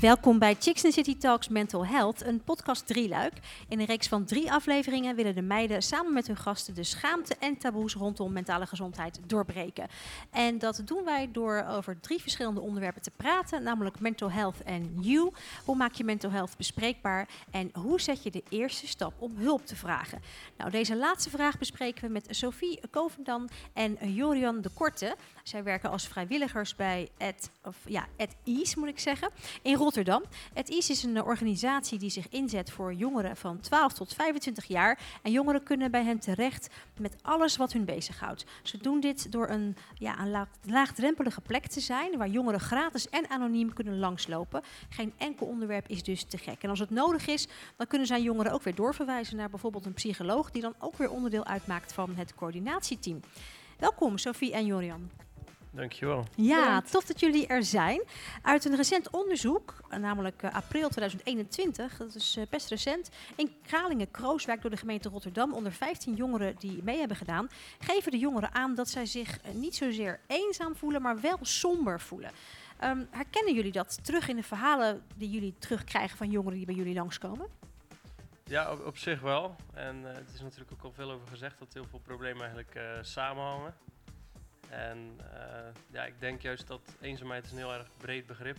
Welkom bij Chicks in City Talks Mental Health, een podcast drieluik. In een reeks van drie afleveringen willen de meiden samen met hun gasten de schaamte en taboes rondom mentale gezondheid doorbreken. En dat doen wij door over drie verschillende onderwerpen te praten, namelijk mental health en you. Hoe maak je mental health bespreekbaar en hoe zet je de eerste stap om hulp te vragen? Nou, deze laatste vraag bespreken we met Sophie Kovendan en Jorian de Korte. Zij werken als vrijwilligers bij Ed, of ja, Ed Ease, moet ik zeggen, in Rotterdam. Ed Ease is een organisatie die zich inzet voor jongeren van 12 tot 25 jaar. En jongeren kunnen bij hen terecht met alles wat hun bezighoudt. Ze doen dit door een, ja, een laag, laagdrempelige plek te zijn, waar jongeren gratis en anoniem kunnen langslopen. Geen enkel onderwerp is dus te gek. En als het nodig is, dan kunnen zij jongeren ook weer doorverwijzen naar bijvoorbeeld een psycholoog, die dan ook weer onderdeel uitmaakt van het coördinatieteam. Welkom, Sophie en Jorian. Dankjewel. Ja, Bedankt. tof dat jullie er zijn. Uit een recent onderzoek, eh, namelijk eh, april 2021, dat is eh, best recent, in Kralingen-Krooswijk door de gemeente Rotterdam onder 15 jongeren die mee hebben gedaan, geven de jongeren aan dat zij zich niet zozeer eenzaam voelen, maar wel somber voelen. Ehm, herkennen jullie dat terug in de verhalen die jullie terugkrijgen van jongeren die bij jullie langskomen? Ja, op, op zich wel. En eh, het is natuurlijk ook al veel over gezegd dat heel veel problemen eigenlijk eh, samenhangen. En eh, ja, ik denk juist dat eenzaamheid is een heel erg breed begrip.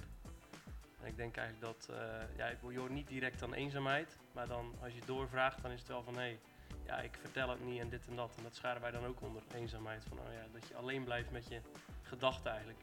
En ik denk eigenlijk dat, eh, ja, je hoort niet direct aan eenzaamheid, maar dan als je doorvraagt, dan is het wel van hé, hey, ja, ik vertel het niet en dit en dat. En dat scharen wij dan ook onder eenzaamheid. Van, oh ja, dat je alleen blijft met je gedachten eigenlijk.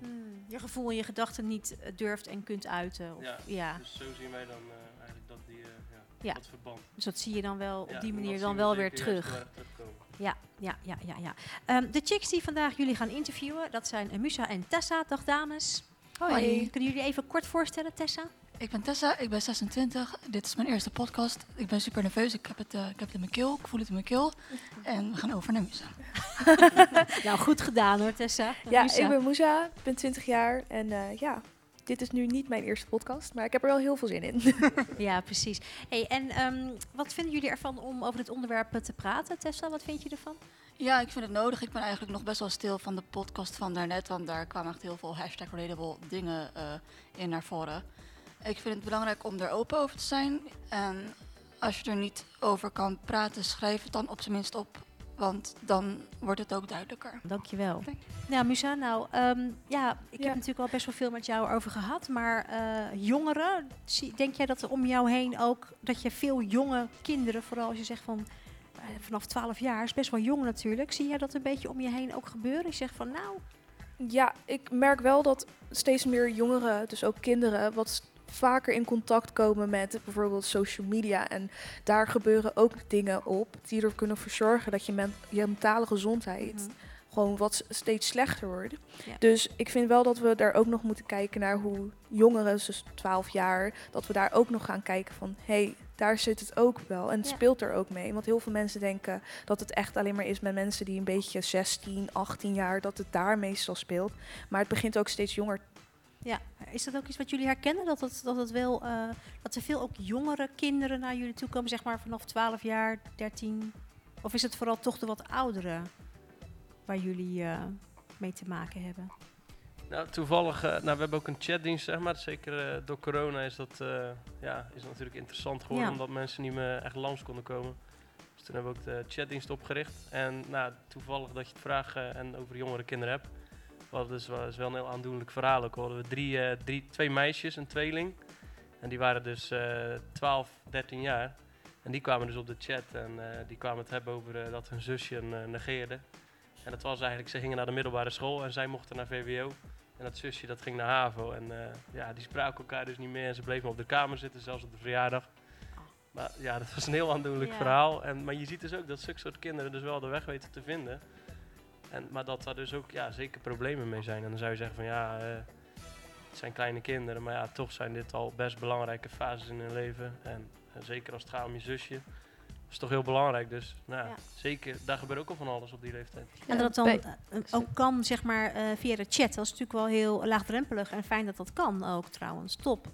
Je gevoel en je gedachten niet eh, durft en kunt uiten. Of, Ja. ja. Dus zo zien wij dan eh, eigenlijk dat, die, eh, ja, Ja. dat verband. Dus dat zie je dan wel op Ja, die manier dan wel weer terug. heel erg terugkomen. Ja, ja, ja, ja. ja. Ehm, de chicks die vandaag jullie gaan interviewen, dat zijn Musa en Tessa. Dag dames. Hoi. Kunnen jullie even kort voorstellen, Tessa? Ik ben Tessa, ik ben 26. Dit is mijn eerste podcast. Ik ben super nerveus. Ik heb het, eh, ik heb het in mijn keel. Ik voel het in mijn keel. En we gaan over naar Musa. nou, goed gedaan hoor, Tessa. Ja, Musa. ik ben Moesa, ik ben 20 jaar en eh, ja, dit is nu niet mijn eerste podcast, maar ik heb er wel heel veel zin in. Ja, precies. Hey, en ehm, wat vinden jullie ervan om over dit onderwerp eh, te praten, Tessa? Wat vind je ervan? Ja, ik vind het nodig. Ik ben eigenlijk nog best wel stil van de podcast van daarnet. Want daar kwamen echt heel veel hashtag relatable dingen eh, in naar voren. Ik vind het belangrijk om er open over te zijn. En als je er niet over kan praten, schrijf het dan op zijn minst op. Want dan wordt het ook duidelijker. Dankjewel. Dank Nou, Musa, nou, ehm, ja, ik Ja. heb natuurlijk al best wel veel met jou over gehad. Maar eh, jongeren, denk jij dat er om jou heen ook, dat je veel jonge kinderen, vooral als je zegt van eh, vanaf 12 jaar, is best wel jong natuurlijk. Zie jij dat een beetje om je heen ook gebeuren? Je zegt van nou, ja, ik merk wel dat steeds meer jongeren, dus ook kinderen, wat vaker in contact komen met bijvoorbeeld social media. En daar gebeuren ook dingen op die er kunnen voor zorgen dat je, men- je mentale gezondheid Mhm. gewoon wat steeds slechter wordt. Ja. Dus ik vind wel dat we daar ook nog moeten kijken naar hoe jongeren, dus 12 jaar, dat we daar ook nog gaan kijken van hé, hey, daar zit het ook wel en het Ja. speelt er ook mee. Want heel veel mensen denken dat het echt alleen maar is met mensen die een beetje 16, 18 jaar, dat het daar meestal speelt. Maar het begint ook steeds jonger. Ja, is dat ook iets wat jullie herkennen? Dat, het, dat, het wel, eh, dat er veel ook jongere kinderen naar jullie toe komen, zeg maar vanaf 12 jaar, 13? Of is het vooral toch de wat oudere waar jullie eh, mee te maken hebben? Nou, toevallig, eh, nou, we hebben ook een chatdienst, zeg maar. Zeker door corona is dat, ja, is natuurlijk interessant geworden, Ja. omdat mensen niet meer echt langs konden komen. Dus toen hebben we ook de chatdienst opgericht. En nou, toevallig dat je het vraagt en over jongere kinderen hebt. We hadden dus wel, is wel een heel aandoenlijk verhaal ook. Hadden we drie, eh, drie, twee meisjes, een tweeling. En die waren dus eh 12, 13 jaar. En die kwamen dus op de chat en eh, die kwamen het hebben over eh, dat hun zusje eh, negeerde. En dat was eigenlijk, ze gingen naar de middelbare school en zij mochten naar VWO. En dat zusje dat ging naar HAVO. En eh, ja, die spraken elkaar dus niet meer. En ze bleven op de kamer zitten, zelfs op de verjaardag. Maar ja, dat was een heel aandoenlijk Ja. verhaal. En, maar je ziet dus ook dat zulke soort kinderen dus wel de weg weten te vinden. En, maar dat daar dus ook ja, zeker problemen mee zijn. En dan zou je zeggen van ja, eh, het zijn kleine kinderen. Maar ja, toch zijn dit al best belangrijke fases in hun leven. En, en zeker als het gaat om je zusje. Dat is toch heel belangrijk. Dus nou, ja, zeker, daar gebeurt ook al van alles op die leeftijd. En dat het dan eh, ook kan, zeg maar, eh, via de chat. Dat is natuurlijk wel heel laagdrempelig en fijn dat dat kan ook trouwens. Top.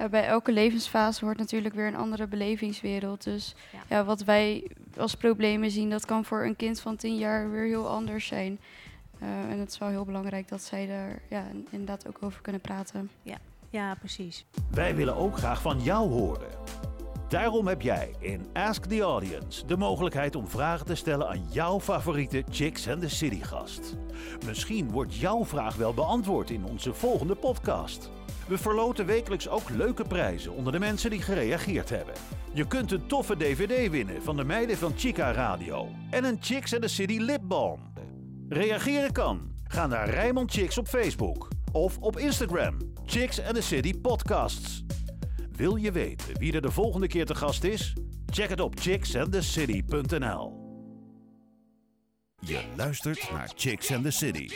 Ja, bij elke levensfase hoort natuurlijk weer een andere belevingswereld. Dus Ja. ja. wat wij als problemen zien, dat kan voor een kind van tien jaar weer heel anders zijn. Eh, en het is wel heel belangrijk dat zij er ja, in- inderdaad ook over kunnen praten. Ja, precies. Wij willen ook graag van jou horen. Daarom heb jij in Ask the Audience de mogelijkheid om vragen te stellen aan jouw favoriete Chicks and the City gast. Misschien wordt jouw vraag wel beantwoord in onze volgende podcast. We verloten wekelijks ook leuke prijzen onder de mensen die gereageerd hebben. Je kunt een toffe DVD winnen van de meiden van Chica Radio en een Chicks and the City lipbalm. Reageren kan. Ga naar Rijmond Chicks op Facebook of op Instagram. Chicks and the City Podcasts. Wil je weten wie er de volgende keer te gast is? Check het op chicksandthecity.nl. Je luistert naar Chicks and the City.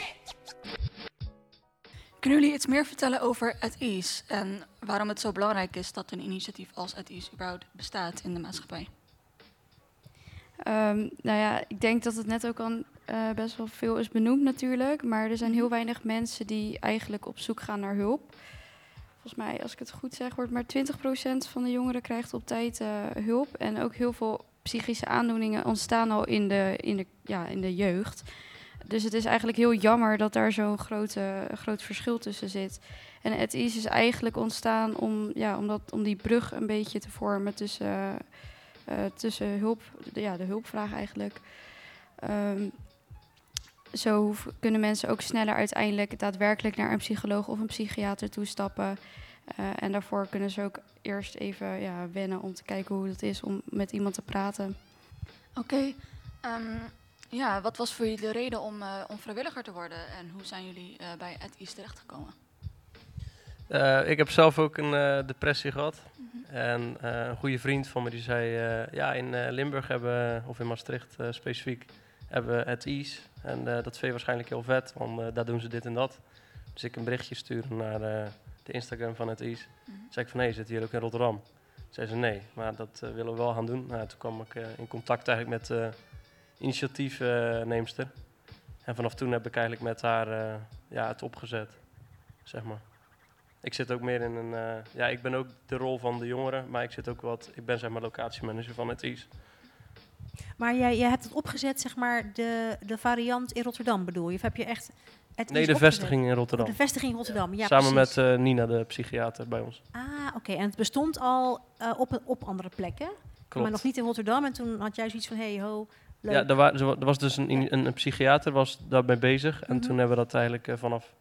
Kunnen jullie iets meer vertellen over At Ease en waarom het zo belangrijk is dat een initiatief als At Ease überhaupt bestaat in de maatschappij? Ehm, nou ja, ik denk dat het net ook al eh, best wel veel is benoemd natuurlijk. Maar er zijn heel weinig mensen die eigenlijk op zoek gaan naar hulp. Volgens mij, als ik het goed zeg, wordt maar 20% van de jongeren krijgt op tijd eh, hulp. En ook heel veel psychische aandoeningen ontstaan al in de, in de, ja, in de jeugd. Dus het is eigenlijk heel jammer dat daar zo'n grote, groot verschil tussen zit. En het is dus eigenlijk ontstaan om, ja, om, dat, om die brug een beetje te vormen tussen, eh, tussen hulp, ja, de hulpvraag eigenlijk. Ehm, zo kunnen mensen ook sneller uiteindelijk daadwerkelijk naar een psycholoog of een psychiater toestappen. Eh, en daarvoor kunnen ze ook eerst even ja, wennen om te kijken hoe het is om met iemand te praten. Oké, ehm, ja, wat was voor jullie de reden om, om vrijwilliger te worden en hoe zijn jullie eh, bij Ease terechtgekomen? Eh, ik heb zelf ook een depressie gehad. En eh, een goede vriend van me die zei, ja, in Limburg hebben, of in Maastricht specifiek, hebben we het Ease. En dat vind je waarschijnlijk heel vet, want daar doen ze dit en dat. Dus ik een berichtje sturen naar de Instagram van het Ease. Mhm. Zei ik van, hé, zit hier ook in Rotterdam? Zei ze, nee, maar dat willen we wel gaan doen. Nou, toen kwam ik in contact eigenlijk met initiatiefneemster. en vanaf toen heb ik eigenlijk met haar eh, ja, het opgezet, zeg maar. Ik zit ook meer in een. eh, ja, ik ben ook de rol van de jongeren, maar ik zit ook wat. Ik ben zeg maar locatiemanager van het IS. Maar jij, jij hebt het opgezet, zeg maar, de, de variant in Rotterdam bedoel je? Of heb je echt... Het Nee, de vestiging in Oh, Rotterdam. de vestiging in Rotterdam, ja Samen precies. met eh, Nina, de psychiater bij ons. Ah, oké. En het bestond al op, op andere plekken, Klopt. maar nog niet in Rotterdam. En toen had jij zoiets van, hey ho, leuk. Ja, er, wa- er wa- was dus een, een, een psychiater was daarmee bezig. En Mhm. toen hebben we dat eigenlijk eh, vanaf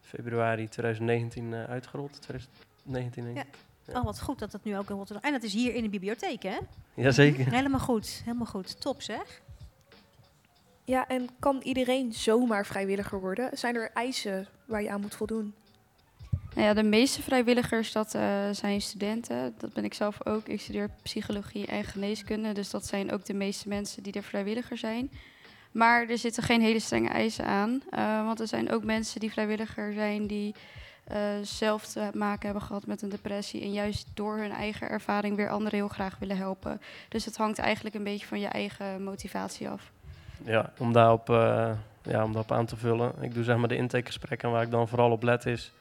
februari 2019 eh, uitgerold. 2019 denk Ja. ik. Oh, wat goed dat het nu ook in Rotterdam... En dat is hier in de bibliotheek, hè? Jazeker. Helemaal goed, helemaal goed. Top, zeg. Ja, en kan iedereen zomaar vrijwilliger worden? Zijn er eisen waar je aan moet voldoen? Nou ja, de meeste vrijwilligers, dat eh, zijn studenten. Dat ben ik zelf ook. Ik studeer psychologie en geneeskunde. Dus dat zijn ook de meeste mensen die er vrijwilliger zijn. Maar er zitten geen hele strenge eisen aan. eh, want er zijn ook mensen die vrijwilliger zijn die eh, zelf te maken hebben gehad met een depressie. En juist door hun eigen ervaring weer anderen heel graag willen helpen. Dus het hangt eigenlijk een beetje van je eigen motivatie af. Ja, om daarop, ja, om daarop aan te vullen. Ik doe zeg maar de intakegesprekken en waar ik dan vooral op let is...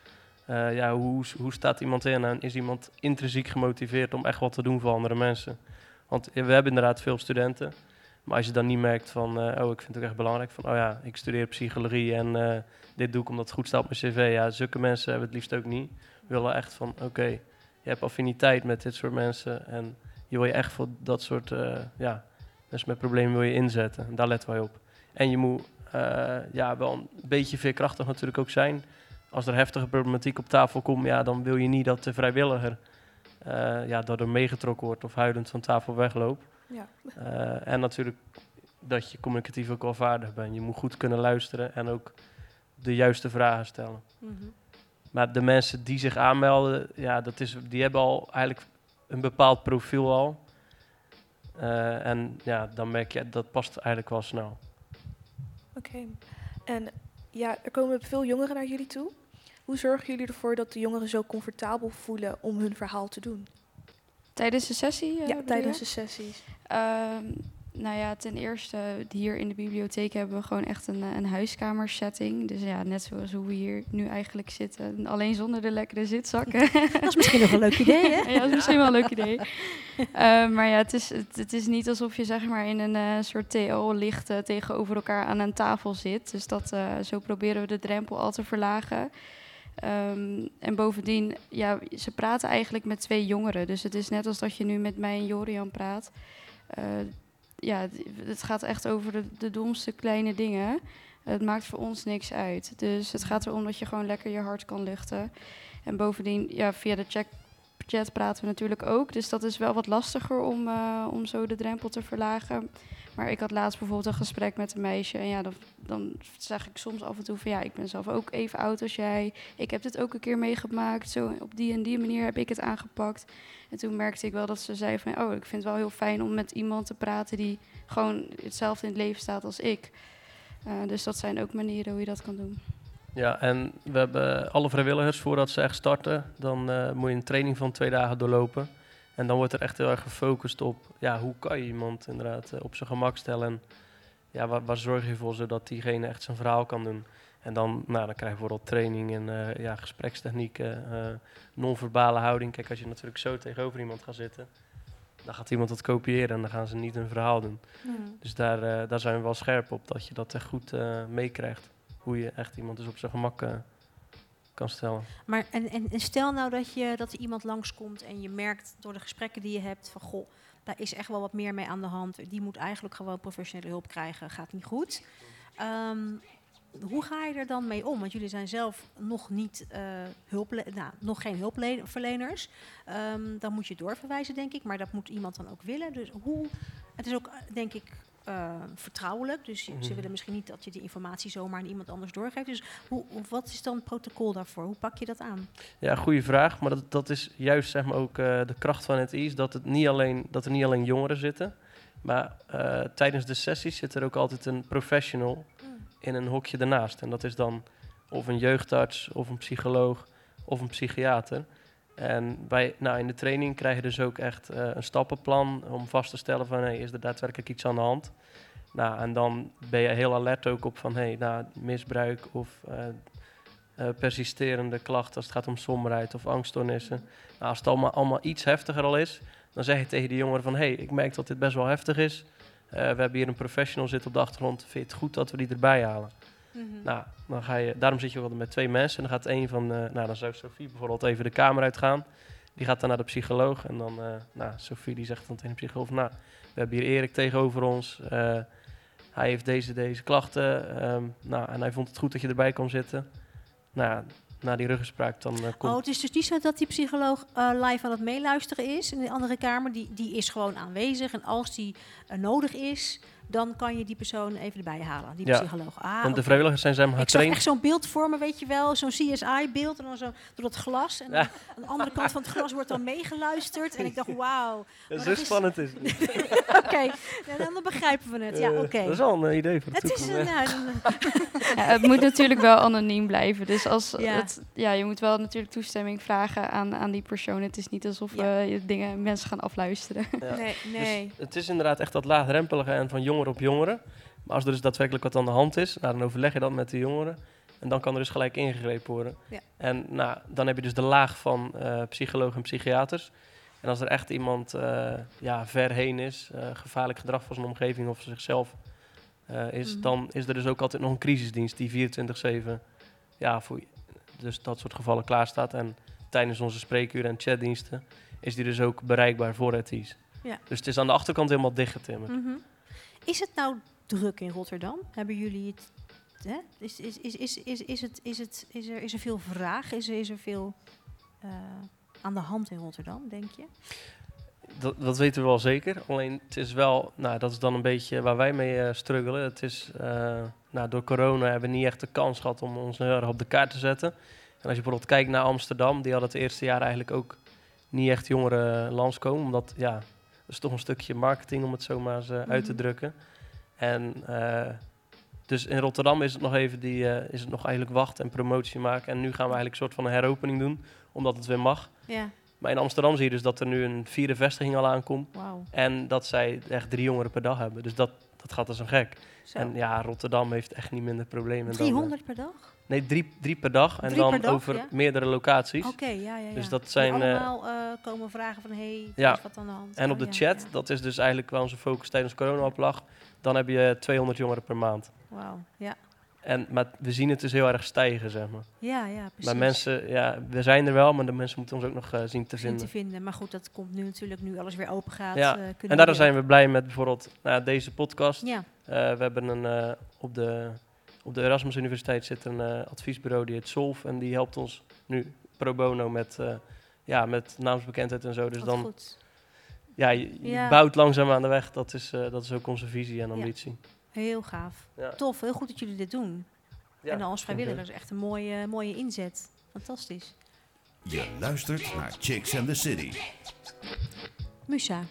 eh, ja, hoe, hoe staat iemand in en is iemand intrinsiek gemotiveerd om echt wat te doen voor andere mensen? Want we hebben inderdaad veel studenten. Maar als je dan niet merkt van, eh, oh, ik vind het ook echt belangrijk van, oh ja, ik studeer psychologie en eh, dit doe ik omdat het goed staat op mijn cv. Ja, zulke mensen hebben het liefst ook niet. We willen echt van, oké, je hebt affiniteit met dit soort mensen en je wil je echt voor dat soort, eh, ja, mensen met problemen wil je inzetten. En daar letten wij op. En je moet ja, wel een beetje veerkrachtig natuurlijk ook zijn. Als er heftige problematiek op tafel komt, ja, dan wil je niet dat de vrijwilliger eh ja, daardoor meegetrokken wordt of huilend van tafel wegloopt. Ja. Eh, en natuurlijk dat je communicatief ook wel vaardig bent. Je moet goed kunnen luisteren en ook de juiste vragen stellen. Mhm. Maar de mensen die zich aanmelden, ja, dat is, die hebben al eigenlijk een bepaald profiel al. Eh, en ja, dan merk je, dat past eigenlijk wel snel. Oké. En ja, er komen veel jongeren naar jullie toe. Hoe zorgen jullie ervoor dat de jongeren zo comfortabel voelen om hun verhaal te doen? Tijdens de sessie? eh, ja, tijdens de sessies. Ehm, Nou ja, ten eerste, hier in de bibliotheek hebben we gewoon echt een, eh, een huiskamersetting. Dus ja, net zoals hoe we hier nu eigenlijk zitten. Alleen zonder de lekkere zitzakken. Dat is misschien nog een leuk idee, hè? ja, dat is misschien wel een leuk idee. Eh, maar ja, het is, het, het is niet alsof je zeg maar in een eh, soort TL licht tegenover elkaar aan een tafel zit. Dus dat, zo proberen we de drempel al te verlagen. Ehm, en bovendien, ja, ze praten eigenlijk met twee jongeren. Dus het is net als dat je nu met mij en Jorian praat. Ja, het- gaat echt over de, de domste kleine dingen. Het maakt voor ons niks uit. Dus het gaat erom dat je gewoon lekker je hart kan luchten. En bovendien, ja, via de chat, chat praten we natuurlijk ook. Dus dat is wel wat lastiger om, eh, om zo de drempel te verlagen. Maar ik had laatst bijvoorbeeld een gesprek met een meisje. En ja, dan, dan zeg ik soms af en toe van ja, ik ben zelf ook even oud als jij. Ik heb dit ook een keer meegemaakt. Zo op die en die manier heb ik het aangepakt. En toen merkte ik wel dat ze zei van oh, ik vind het wel heel fijn om met iemand te praten die gewoon hetzelfde in het leven staat als ik. Eh, dus dat zijn ook manieren hoe je dat kan doen. Ja, en we hebben alle vrijwilligers, voordat ze echt starten, dan eh, moet je een training van twee dagen doorlopen. En dan wordt er echt heel erg gefocust op, ja, hoe kan je iemand inderdaad eh, op zijn gemak stellen. En ja, waar, waar zorg je voor zodat diegene echt zijn verhaal kan doen. En dan, nou, dan krijg je vooral training in eh, ja, gesprekstechnieken, eh, non-verbale houding. Kijk, als je natuurlijk zo tegenover iemand gaat zitten, dan gaat iemand dat kopiëren en dan gaan ze niet hun verhaal doen. Dus daar, daar zijn we wel scherp op, dat je dat echt goed meekrijgt. Hoe je echt iemand dus op zijn gemak kan stellen. Maar en, en, stel nou dat, je, dat er iemand langskomt en je merkt door de gesprekken die je hebt van goh, daar is echt wel wat meer mee aan de hand. Die moet eigenlijk gewoon professionele hulp krijgen, gaat niet goed. Ehm, hoe ga je er dan mee om? Want jullie zijn zelf nog niet eh hulple nou, nog geen hulpverleners. Ehm, dan moet je doorverwijzen, denk ik. Maar dat moet iemand dan ook willen. Dus hoe? Het is ook, denk ik, eh, vertrouwelijk. Dus ze Mhm. willen misschien niet dat je die informatie zomaar aan iemand anders doorgeeft. Dus hoe, wat is dan het protocol daarvoor? Hoe pak je dat aan? Ja, goede vraag. Maar dat, dat is juist zeg maar, ook eh, de kracht van het is dat, het niet alleen, dat er niet alleen jongeren zitten. Maar eh, tijdens de sessies zit er ook altijd een professional in een hokje ernaast. En dat is dan of een jeugdarts, of een psycholoog, of een psychiater. En bij, nou, in de training krijg je dus ook echt eh, een stappenplan om vast te stellen van hey, is er daadwerkelijk iets aan de hand. Nou, en dan ben je heel alert ook op van hey, nou, misbruik of eh, eh, persisterende klachten als het gaat om somberheid of angststoornissen. Nou, als het allemaal, iets heftiger al is, dan zeg je tegen die jongeren van hey, ik merk dat dit best wel heftig is. We hebben hier een professional zitten op de achtergrond. Vind je het goed dat we die erbij halen? Nou, dan ga je, daarom zit je ook altijd met twee mensen. En dan gaat een van, eh, nou, dan zou Sophie bijvoorbeeld even de kamer uitgaan. Die gaat dan naar de psycholoog. En dan, eh, nou, Sophie die zegt dan tegen de psycholoog, nou, we hebben hier Erik tegenover ons. Eh, hij heeft deze, deze klachten. ehm, nou, en hij vond het goed dat je erbij kon zitten. Nou, na die ruggespraak dan komt... Oh, het is dus niet zo dat die psycholoog live aan het meeluisteren is in de andere kamer. Die, die is gewoon aanwezig. En als die nodig is, dan kan je die persoon even erbij halen. Die Ja. psycholoog. Ah, want de vrijwilligers zijn zeg maar Ik zag getraind. echt zo'n beeld voor me, weet je wel. Zo'n CSI-beeld. En dan zo door dat glas. En Ja. dan aan de andere kant van het glas wordt dan meegeluisterd. En ik dacht, wauw. Dat is- spannend is. Oké, ja, dan dan begrijpen we het. Ja, Eh, oké. Dat is wel een eh, idee voor de Het is toekomst. Ja, het moet natuurlijk wel anoniem blijven. Dus als Ja. Het, ja, je moet wel natuurlijk toestemming vragen aan, aan die persoon. Het is niet alsof Ja. we je dingen, mensen gaan afluisteren. Ja. nee, nee. Dus het is inderdaad echt dat laagdrempelige en van jongeren op jongeren. Maar als er dus daadwerkelijk wat aan de hand is, nou, dan overleg je dat met de jongeren. En dan kan er dus gelijk ingegrepen worden. Ja. En nou, dan heb je dus de laag van eh psychologen en psychiaters. En als er echt iemand eh, ja, ver heen is, eh, gevaarlijk gedrag voor zijn omgeving of zichzelf is, Mhm. dan is er dus ook altijd nog een crisisdienst die 24-7 ja, voor dus dat soort gevallen klaarstaat. En tijdens onze spreekuren en chatdiensten is die dus ook bereikbaar voor het is. Ja. Dus het is aan de achterkant helemaal dichtgetimmerd. Mhm. Is het nou druk in Rotterdam? Hebben jullie het? Hè? Is, is, is, is, is, is, het, is, het, is, er, is er veel vraag? Is er, is er veel eh, aan de hand in Rotterdam, denk je? Dat, dat weten we wel zeker. Alleen het is wel, nou, dat is dan een beetje waar wij mee eh, struggelen. Het is, eh, nou, door corona hebben we niet echt de kans gehad om ons heel op de kaart te zetten. En als je bijvoorbeeld kijkt naar Amsterdam, die had het eerste jaar eigenlijk ook niet echt jongeren langskomen. Omdat, ja, is toch een stukje marketing om het zo maar eens eh, uit te Mhm. drukken. En eh, dus in Rotterdam is het nog even die, eh, is het nog eigenlijk wachten en promotie maken. En nu gaan we eigenlijk een soort van een heropening doen, omdat het weer mag. Ja. Maar in Amsterdam zie je dus dat er nu een vierde vestiging al aankomt. En dat zij echt drie jongeren per dag hebben. Dus dat, dat gaat als een gek. Zo. En ja, Rotterdam heeft echt niet minder problemen. dan, eh, 300 per dag? Nee, drie, drie per dag. En Drie dan dag, over ja? meerdere locaties. Oké, ja, ja, ja. Dus dat zijn, eh, allemaal eh, komen vragen van, hey, Ja. is wat aan de hand. En op de chat, dat is dus eigenlijk waar onze focus tijdens corona op lag. Dan heb je 200 jongeren per maand. Wauw, ja. En, maar we zien het dus heel erg stijgen, zeg maar. Ja, ja, precies. Maar mensen, ja, we zijn er wel, maar de mensen moeten ons ook nog eh, zien te Zien vinden. te vinden. Maar goed, dat komt nu natuurlijk, nu alles weer open gaat. Ja, En daardoor zijn we blij met bijvoorbeeld nou, deze podcast. Ja, we hebben een, op, de, op de Erasmus Universiteit zit een eh, adviesbureau die heet Solf. En die helpt ons nu pro bono met, eh, ja, met naamsbekendheid en zo. Dus wat dan, goed. ja, je, je Ja. bouwt langzaam aan de weg. Dat is, eh, dat is ook onze visie en Ja. ambitie. Heel gaaf. Ja. Tof, heel goed dat jullie dit doen. Ja, en als vrijwilligers, echt een mooie, mooie inzet. Fantastisch. Je luistert naar Chicks and the City. Musa.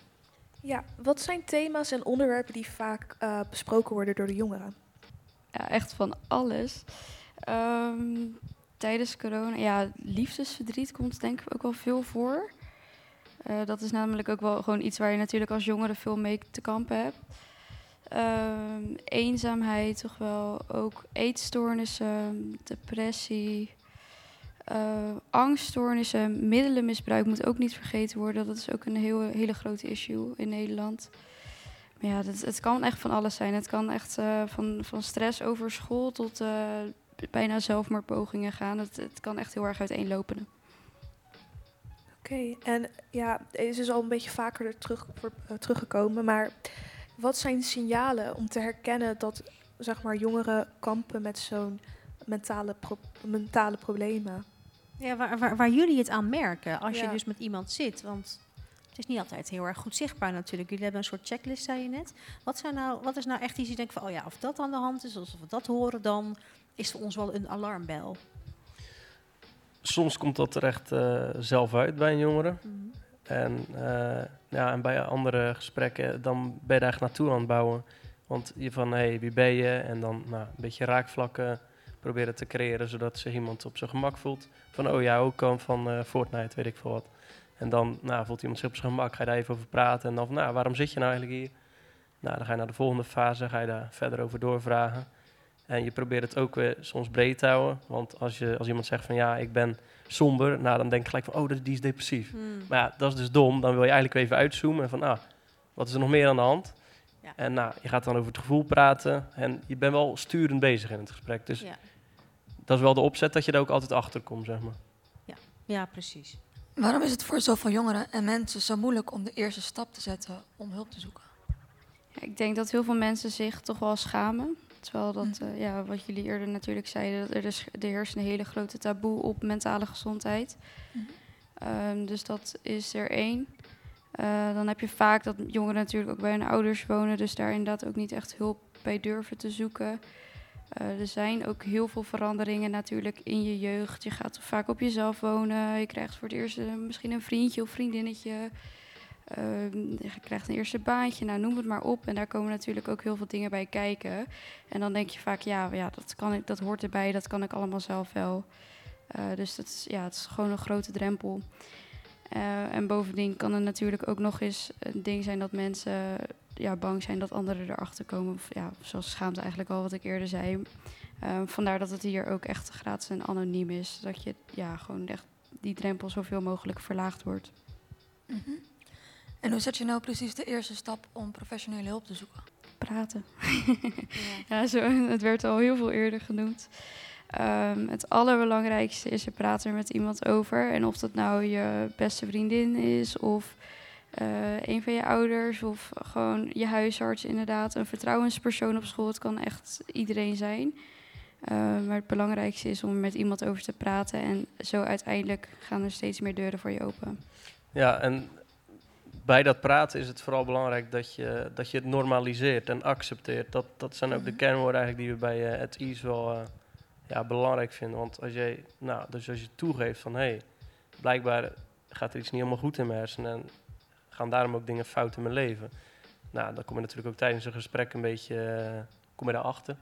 Ja, wat zijn thema's en onderwerpen die vaak eh, besproken worden door de jongeren? Echt van alles. Ehm, tijdens corona, ja, liefdesverdriet komt denk ik ook wel veel voor. Eh, dat is namelijk ook wel gewoon iets waar je natuurlijk als jongere veel mee te kampen hebt. Ehm, eenzaamheid toch wel, ook eetstoornissen, depressie, eh, angststoornissen, middelenmisbruik moet ook niet vergeten worden. Dat is ook een heel, hele grote issue in Nederland. Maar ja, dat, het kan echt van alles zijn. Het kan echt eh, van, van stress over school tot eh, bijna zelfmoordpogingen gaan. Het, het kan echt heel erg uiteenlopen. Oké, en ja, deze is al een beetje vaker er terug, voor- eh, teruggekomen, maar wat zijn signalen om te herkennen dat zeg maar, jongeren kampen met zo'n mentale, pro- mentale problemen? Ja, waar, waar, waar jullie het aan merken als je dus met iemand zit. Want het is niet altijd heel erg goed zichtbaar natuurlijk. Jullie hebben een soort checklist, zei je net. Wat, zijn nou, wat is nou echt iets je denkt van, oh ja, of dat aan de hand is, of we dat horen, dan is voor ons wel een alarmbel. Soms komt dat er echt eh, zelf uit bij een jongere. Mhm. En, eh, ja, en bij andere gesprekken, dan ben je daar echt naartoe aan het bouwen. Want je van, hé, hey, wie ben je? En dan nou, een beetje raakvlakken proberen te creëren, zodat zich iemand op zijn gemak voelt. Van, oh ja, ook kan van eh, Fortnite, weet ik veel wat. En dan nou, voelt iemand zich op zijn gemak, ga je daar even over praten. En dan van, nou, waarom zit je nou eigenlijk hier? Nou, dan ga je naar de volgende fase, ga je daar verder over doorvragen. En je probeert het ook weer soms breed te houden. Want als, je, als iemand zegt van, ja, ik ben somber, nou, dan denk je gelijk van, oh, dat- die is depressief. Hmm. Maar ja, dat is dus dom. Dan wil je eigenlijk even uitzoomen en van, ah, wat is er nog meer aan de hand? Ja. En nou, je gaat dan over het gevoel praten en je bent wel sturend bezig in het gesprek. Dus Ja. dat is wel de opzet dat je daar ook altijd achter komt, zeg maar. ja, precies. Waarom is het voor zoveel jongeren en mensen zo moeilijk om de eerste stap te zetten om hulp te zoeken? Ja, ik denk dat heel veel mensen zich toch wel schamen. Terwijl dat, eh, ja, wat jullie eerder natuurlijk zeiden, dat er, is, er heerst een hele grote taboe op mentale gezondheid. Mhm. Ehm, dus dat is er één. Eh, dan heb je vaak dat jongeren natuurlijk ook bij hun ouders wonen, dus daar inderdaad ook niet echt hulp bij durven te zoeken. Eh, er zijn ook heel veel veranderingen natuurlijk in je jeugd. Je gaat vaak op jezelf wonen. Je krijgt voor het eerst eh, misschien een vriendje of vriendinnetje. Ehm, je krijgt een eerste baantje, nou noem het maar op. En daar komen natuurlijk ook heel veel dingen bij kijken. En dan denk je vaak, ja, ja dat, kan ik, dat hoort erbij, dat kan ik allemaal zelf wel. Eh, dus dat is, ja, het is gewoon een grote drempel. En bovendien kan er natuurlijk ook nog eens een ding zijn dat mensen ja, bang zijn dat anderen erachter komen. Of, ja, zoals schaamte eigenlijk al wat ik eerder zei. Eh, vandaar dat het hier ook echt gratis en anoniem is. Dat je ja, gewoon echt die drempel zoveel mogelijk verlaagd wordt. Mhm. En hoe zet je nou precies de eerste stap om professionele hulp te zoeken? praten. ja, zo, het werd al heel veel eerder genoemd. Ehm, het allerbelangrijkste is er praten er met iemand over. En of dat nou je beste vriendin is, of een van je ouders, of gewoon je huisarts inderdaad. Een vertrouwenspersoon op school. Het kan echt iedereen zijn. Eh, maar het belangrijkste is om er met iemand over te praten. En zo uiteindelijk gaan er steeds meer deuren voor je open. Ja, en bij dat praten is het vooral belangrijk dat je, dat je het normaliseert en accepteert. Dat, dat zijn ook de Mhm. kernwoorden eigenlijk die we bij eh, het Ease wel eh, ja, belangrijk vinden. Want als je, nou, dus als je toegeeft van hé, hey, blijkbaar gaat er iets niet helemaal goed in mijn hersenen en gaan daarom ook dingen fout in mijn leven. Nou, dan kom je natuurlijk ook tijdens een gesprek een beetje eh, kom je daarachter.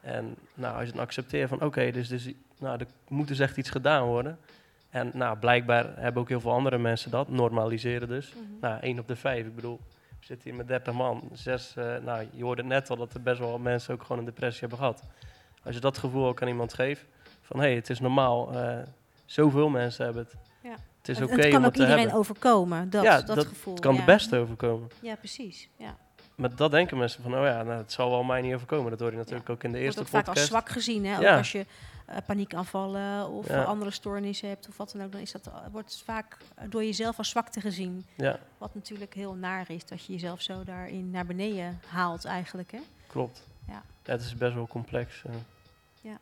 En nou, als je dan accepteert van oké, dus, dus nou, er moet dus echt iets gedaan worden. En nou, blijkbaar hebben ook heel veel andere mensen dat, normaliseren dus. Mhm. Nou, één op de vijf. Ik bedoel, we zitten hier met 30 man. Zes, eh, nou, je hoorde net al dat er best wel mensen ook gewoon een depressie hebben gehad. Als je dat gevoel ook aan iemand geeft, van hé, hey, het is normaal. eh, zoveel mensen hebben het. Ja. Het is Het- oké het kan ook iedereen overkomen, dat, Ja, dat, dat- gevoel. Het kan ja. de beste overkomen. Ja, precies. Ja. Maar dat denken mensen van, oh ja, nou, het zal wel mij niet overkomen. Dat hoor je natuurlijk ook in de Wordt eerste ook vaak als podcast. zwak gezien, hè? Ook Ja. als je eh, paniekaanvallen of Ja. andere stoornissen hebt of wat dan ook, dan is dat, eh, wordt vaak door jezelf als zwakte gezien. Ja, Wat natuurlijk heel naar is, dat je jezelf zo daarin naar beneden haalt eigenlijk, hè? klopt. Ja. het is best wel complex. eh. Ja,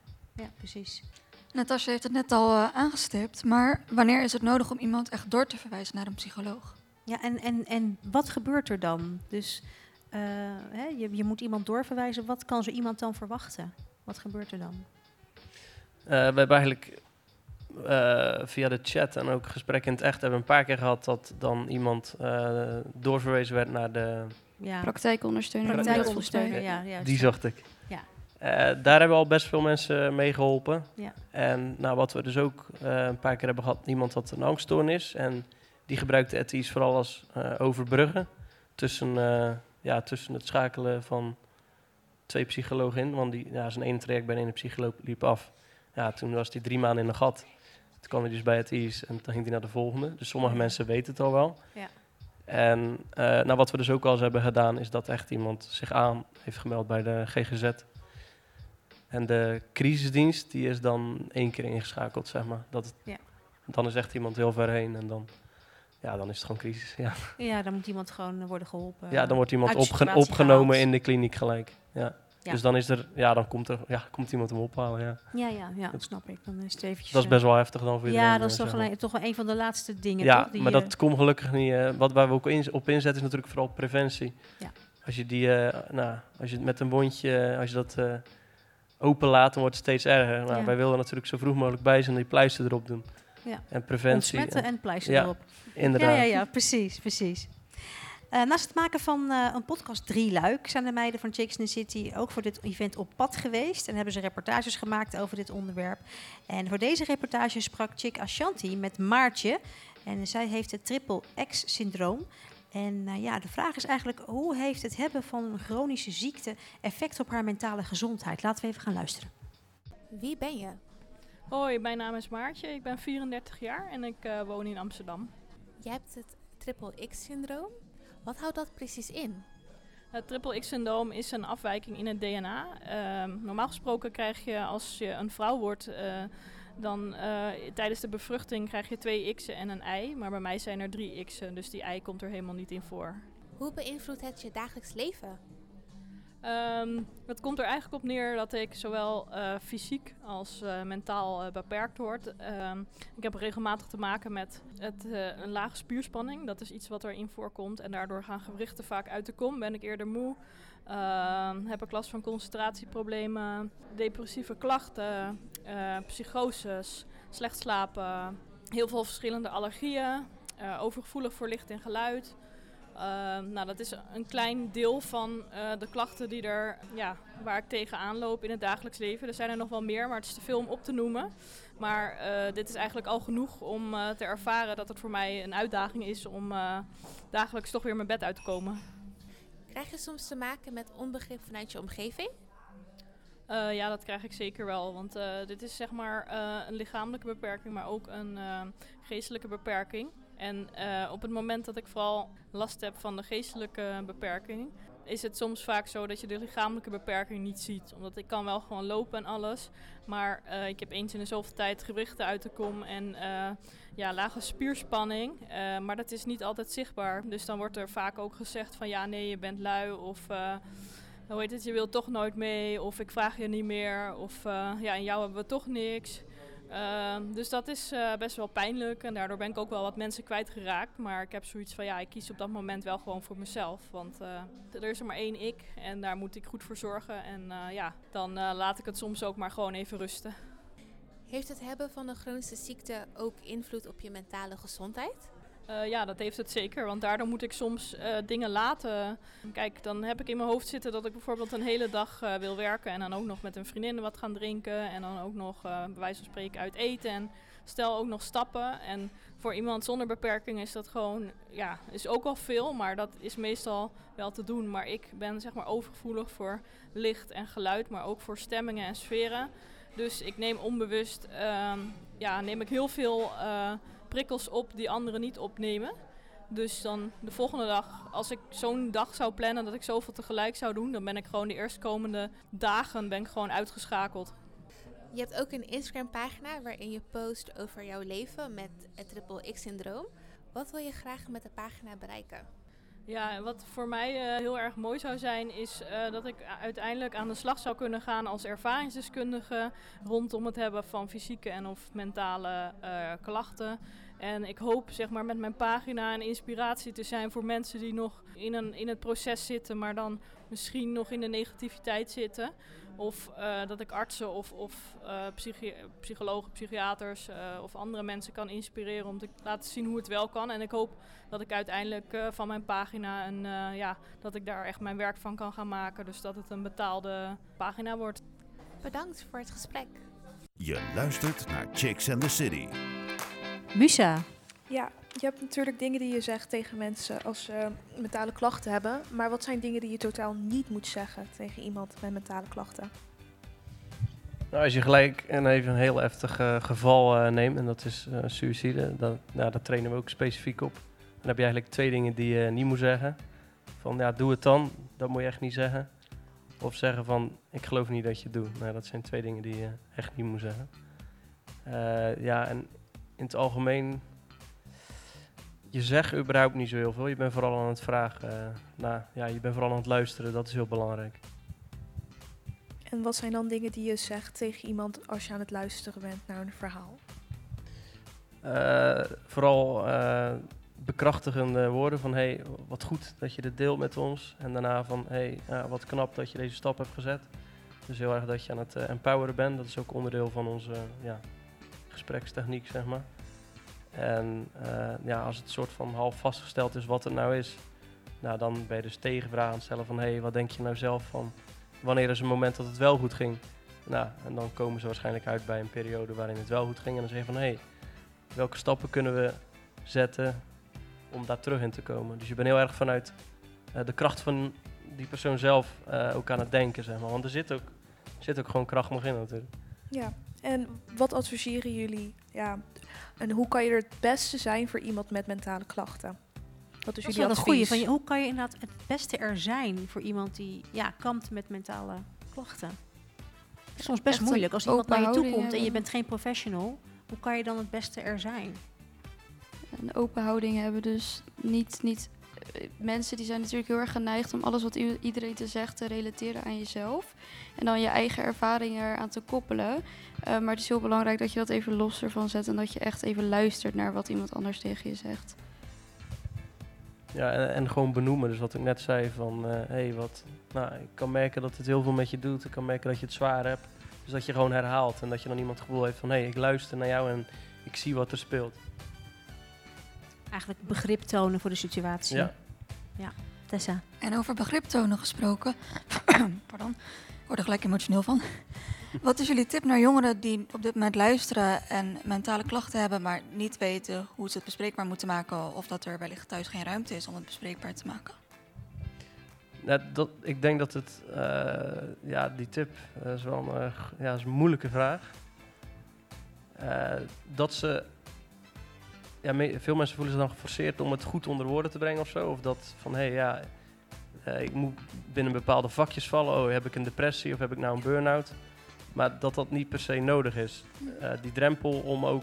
precies. Natasja heeft het net al eh, aangestipt, maar wanneer is het nodig om iemand echt door te verwijzen naar een psycholoog? Ja, en, en, en wat gebeurt er dan? Dus eh, hè, je, je moet iemand doorverwijzen. Wat kan zo iemand dan verwachten? Wat gebeurt er dan? Eh, we hebben eigenlijk eh, via de chat en ook gesprekken in het echt hebben we een paar keer gehad dat dan iemand eh, doorverwezen werd naar de. Ja, Praktijkondersteuner. ja. Juist. Die zocht ik. Eh, daar hebben we al best veel mensen mee geholpen. Ja. En nou, wat we dus ook eh, een paar keer hebben gehad, iemand had een angststoornis. En die gebruikte ETI's vooral als eh, overbruggen tussen, ja, tussen het schakelen van twee psychologen in. Want die, ja, zijn ene traject bij de ene psycholoog liep af. Ja, toen was hij drie maanden in een gat. Toen kwam hij dus bij het IS en dan ging hij naar de volgende. Dus sommige mensen weten het al wel. Ja. En nou, wat we dus ook al eens hebben gedaan, is dat echt iemand zich aan heeft gemeld bij de GGZ. En de crisisdienst, die is dan één keer ingeschakeld, zeg maar. Dat het- Ja. Dan is echt iemand heel ver heen en dan, ja, dan is het gewoon crisis. Ja, Ja, dan moet iemand gewoon eh, worden geholpen. ja dan wordt iemand opge- opgenomen gehaald. in de kliniek gelijk. Ja. Ja. Dus dan is er, ja, dan komt er, ja, komt iemand hem ophalen. Ja. Ja, ja, ja, Dat- snap ik. Dan is het eventjes... Dat is eh, best wel heftig dan voor iedereen. Ja, dat is eh, toch, alleen- toch wel een van de laatste dingen, Ja, toch? die maar je- dat komt gelukkig niet. eh, wat waar we ook in, op inzetten is natuurlijk vooral preventie. Ja. Als je die, nou, als je het met een wondje, als je dat open laat, dan wordt steeds erger. Nou, Ja. Wij willen natuurlijk zo vroeg mogelijk bij zijn en die pleister erop doen. Ja. En preventie. Ontsmetten en- en pleister Ja, erop. inderdaad. Ja, ja, ja, precies, precies. Eh, naast het maken van eh, een podcast drie luik zijn de meiden van Chicks in the City ook voor dit event op pad geweest en hebben ze reportages gemaakt over dit onderwerp. En voor deze reportage sprak Chick Ashanti met Maartje en zij heeft het triple X-syndroom. En eh, ja, de vraag is eigenlijk, hoe heeft het hebben van een chronische ziekte effect op haar mentale gezondheid? Laten we even gaan luisteren. Wie ben je? Hoi, mijn naam is Maartje. Ik ben 34 jaar en ik eh, woon in Amsterdam. Je hebt het triple X-syndroom. Wat houdt dat precies in? Het triple X-syndroom is een afwijking in het DNA. Ehm, normaal gesproken krijg je als je een vrouw wordt, eh, dan eh, tijdens de bevruchting krijg je twee X'en en een ei. Maar bij mij zijn er drie X'en, dus die ei komt er helemaal niet in voor. Hoe beïnvloedt het je dagelijks leven? Ehm, het komt er eigenlijk op neer dat ik zowel eh, fysiek als eh, mentaal eh, beperkt word. Ehm, ik heb regelmatig te maken met het, een lage spierspanning. Dat is iets wat erin voorkomt. En daardoor gaan gewrichten vaak uit de kom. Ben ik eerder moe. Ehm, heb ik last van concentratieproblemen, depressieve klachten, psychoses, slecht slapen, heel veel verschillende allergieën, overgevoelig voor licht en geluid. Ehm, nou, dat is een klein deel van eh, de klachten die er, ja, waar ik tegenaan loop in het dagelijks leven. Er zijn er nog wel meer, maar het is te veel om op te noemen. Maar eh, dit is eigenlijk al genoeg om eh, te ervaren dat het voor mij een uitdaging is om dagelijks toch weer mijn bed uit te komen. Krijg je soms te maken met onbegrip vanuit je omgeving? Ja, dat krijg ik zeker wel. Want dit is zeg maar een lichamelijke beperking, maar ook een geestelijke beperking. En eh, op het moment dat ik vooral last heb van de geestelijke beperking, is het soms vaak zo dat je de lichamelijke beperking niet ziet. Omdat ik kan wel gewoon lopen en alles, maar eh, ik heb eens in de zoveel tijd gewichten uit de kom en eh, ja, lage spierspanning. Maar dat is niet altijd zichtbaar. Dus dan wordt er vaak ook gezegd van ja, nee, je bent lui of... hoe heet het, je wilt toch nooit mee, of ik vraag je niet meer, of ja, in jou hebben we toch niks. Ehm, dus dat is eh, best wel pijnlijk en daardoor ben ik ook wel wat mensen kwijtgeraakt. Maar ik heb zoiets van, ja, ik kies op dat moment wel gewoon voor mezelf. Want eh, er is er maar één ik en daar moet ik goed voor zorgen. En eh, ja, dan laat ik het soms ook maar gewoon even rusten. Heeft het hebben van een chronische ziekte ook invloed op je mentale gezondheid? Eh, ja, dat heeft het zeker. Want daardoor moet ik soms eh, dingen laten. Kijk, dan heb ik in mijn hoofd zitten dat ik bijvoorbeeld een hele dag eh, wil werken. En dan ook nog met een vriendin wat gaan drinken. En dan ook nog, bij wijze van spreken, uit eten. En stel ook nog stappen. En voor iemand zonder beperking is dat gewoon, ja, is ook wel veel, maar dat is meestal wel te doen. Maar ik ben zeg maar overgevoelig voor licht en geluid, maar ook voor stemmingen en sferen. Dus ik neem onbewust, ehm, ja, neem ik heel veel prikkels op die anderen niet opnemen. Dus dan de volgende dag, als ik zo'n dag zou plannen dat ik zoveel tegelijk zou doen, dan ben ik gewoon de eerstkomende dagen ben ik gewoon uitgeschakeld. Je hebt ook een Instagram-pagina waarin je post over jouw leven met het Triple X-syndroom. Wat wil je graag met de pagina bereiken? Ja, wat voor mij eh, heel erg mooi zou zijn, is eh, dat ik uiteindelijk aan de slag zou kunnen gaan als ervaringsdeskundige rondom het hebben van fysieke en of mentale eh, klachten. En ik hoop zeg maar, met mijn pagina een inspiratie te zijn voor mensen die nog in, een, in het proces zitten, maar dan misschien nog in de negativiteit zitten. Of uh, dat ik artsen of, of uh, psychi psychologen, psychiaters uh, of andere mensen kan inspireren om te laten zien hoe het wel kan. En ik hoop dat ik uiteindelijk van mijn pagina een, ja, dat ik daar echt mijn werk van kan gaan maken. Dus dat het een betaalde pagina wordt. Bedankt voor het gesprek. Je luistert naar Chicks and the City. Musa. Ja, je hebt natuurlijk dingen die je zegt tegen mensen als ze mentale klachten hebben. Maar wat zijn dingen die je totaal niet moet zeggen tegen iemand met mentale klachten? Nou, als je gelijk even een heel heftig uh, geval uh, neemt, en dat is uh, suïcide, dan, nou, daar trainen we ook specifiek op. Dan heb je eigenlijk twee dingen die je niet moet zeggen. Van ja, doe het dan, dat moet je echt niet zeggen. Of zeggen van, ik geloof niet dat je het doet. Nou, dat zijn twee dingen die je echt niet moet zeggen. ja, en in het algemeen je zegt überhaupt niet zo heel veel. Je bent vooral aan het vragen. Uh, nou, ja, je bent vooral aan het luisteren. Dat is heel belangrijk. En wat zijn dan dingen die je zegt tegen iemand als je aan het luisteren bent naar een verhaal? Uh, vooral uh, bekrachtigende woorden van hey, wat goed dat je dit deelt met ons. En daarna van hey, ja, wat knap dat je deze stap hebt gezet. Dus heel erg dat je aan het empoweren bent. Dat is ook onderdeel van onze ja, gesprekstechniek, zeg maar. En uh, ja, als het soort van half vastgesteld is wat het nou is, nou, dan ben je dus tegenvragen aan stellen van hé, hey, wat denk je nou zelf van wanneer is een moment dat het wel goed ging? Nou, en dan komen ze waarschijnlijk uit bij een periode waarin het wel goed ging. En dan zeg je van hé, hey, welke stappen kunnen we zetten om daar terug in te komen? Dus je bent heel erg vanuit uh, de kracht van die persoon zelf uh, ook aan het denken, zeg maar. Want er zit ook, zit ook gewoon kracht nog in natuurlijk. Ja, en wat adviseren jullie ja, en hoe kan je er het beste zijn voor iemand met mentale klachten? Wat is dat jullie is goede. Van je, hoe kan je inderdaad het beste er zijn voor iemand die ja, kampt met mentale klachten? Het is soms best Echt moeilijk als iemand naar je toe komt en je bent geen professional. Hoe kan je dan het beste er zijn? Een open houding hebben, dus niet, niet mensen die zijn natuurlijk heel erg geneigd om alles wat iedereen te zegt te relateren aan jezelf. En dan je eigen ervaringen eraan te koppelen. Uh, maar het is heel belangrijk dat je dat even los ervan zet en dat je echt even luistert naar wat iemand anders tegen je zegt. Ja, en, en gewoon benoemen. Dus wat ik net zei van, hé, uh, hey, wat, nou, ik kan merken dat het heel veel met je doet. Ik kan merken dat je het zwaar hebt. Dus dat je gewoon herhaalt en dat je dan iemand het gevoel heeft van, hé, hey, ik luister naar jou en ik zie wat er speelt eigenlijk begrip tonen voor de situatie. Ja. Ja, Tessa. En over begrip tonen gesproken, pardon, ik word er gelijk emotioneel van. Wat is jullie tip naar jongeren die op dit moment luisteren en mentale klachten hebben, maar niet weten hoe ze het bespreekbaar moeten maken of dat er wellicht thuis geen ruimte is om het bespreekbaar te maken? Nou, dat, ik denk dat het, uh, ja, die tip uh, is wel een, uh, ja, is een moeilijke vraag. dat ze ja, veel mensen voelen zich dan geforceerd om het goed onder woorden te brengen of zo. Of dat van, hé hey, ja, uh, ik moet binnen bepaalde vakjes vallen. Oh, heb ik een depressie of heb ik nou een burn-out? Maar dat dat niet per se nodig is. Uh, die drempel om ook,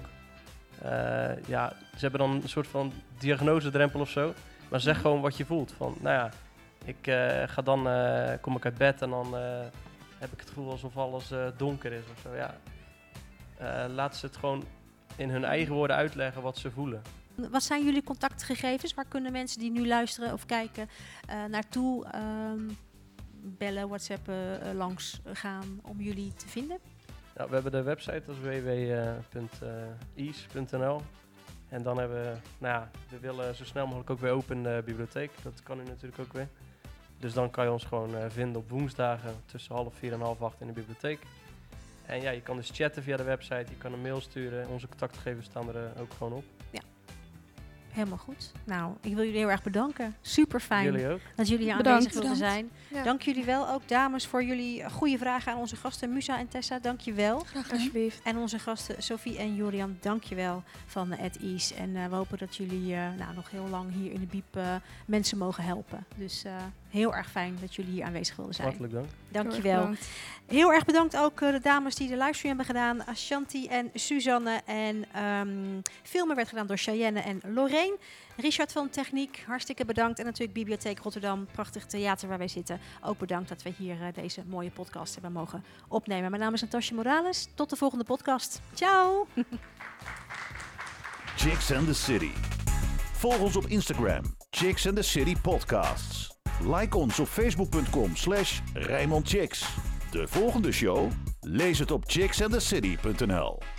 uh, ja, ze hebben dan een soort van diagnosedrempel of zo. Maar zeg gewoon wat je voelt. Van, nou ja, ik ga dan, kom ik uit bed en dan heb ik het gevoel alsof alles donker is of zo. Ja. laat ze het gewoon in hun eigen woorden uitleggen wat ze voelen. Wat zijn jullie contactgegevens? Waar kunnen mensen die nu luisteren of kijken uh, naartoe um, bellen, whatsappen, uh, langs gaan om jullie te vinden? Nou, we hebben de website, dat is www.ease.nl. En dan hebben we, nou ja, we willen zo snel mogelijk ook weer open de bibliotheek. Dat kan u natuurlijk ook weer. Dus dan kan je ons gewoon uh, vinden op woensdagen tussen half vier en half acht in de bibliotheek. En ja, je kan dus chatten via de website, je kan een mail sturen. Onze contactgegevens staan er eh, ook gewoon op. Helemaal goed. Nou, ik wil jullie heel erg bedanken. Super fijn dat jullie hier aanwezig wilden zijn. Ja. Dank jullie wel ook, dames, voor jullie goede vragen aan onze gasten Musa en Tessa. Dank je wel. Graag. Alsjeblieft. En onze gasten Sophie en Julian, dank je wel van At Ease. En eh, we hopen dat jullie eh, nou, nog heel lang hier in de Biep eh, mensen mogen helpen. Dus eh, heel erg fijn dat jullie hier aanwezig wilden zijn. Hartelijk dank. Dank je Heel erg wel. bedankt. Heel erg bedankt ook eh, de dames die de livestream hebben gedaan. Ashanti en Suzanne. En ehm filmen werd gedaan door Cheyenne en Lorraine. Richard van Techniek, hartstikke bedankt. En natuurlijk Bibliotheek Rotterdam, prachtig theater waar wij zitten. Ook bedankt dat we hier eh, deze mooie podcast hebben mogen opnemen. Mijn naam is Natasja Morales. Tot de volgende podcast. Ciao! Chicks and the City. Volg ons op Instagram, Chicks and the City Podcasts. Like ons op facebook.com slash. De volgende show? Lees het op chicksandthecity.nl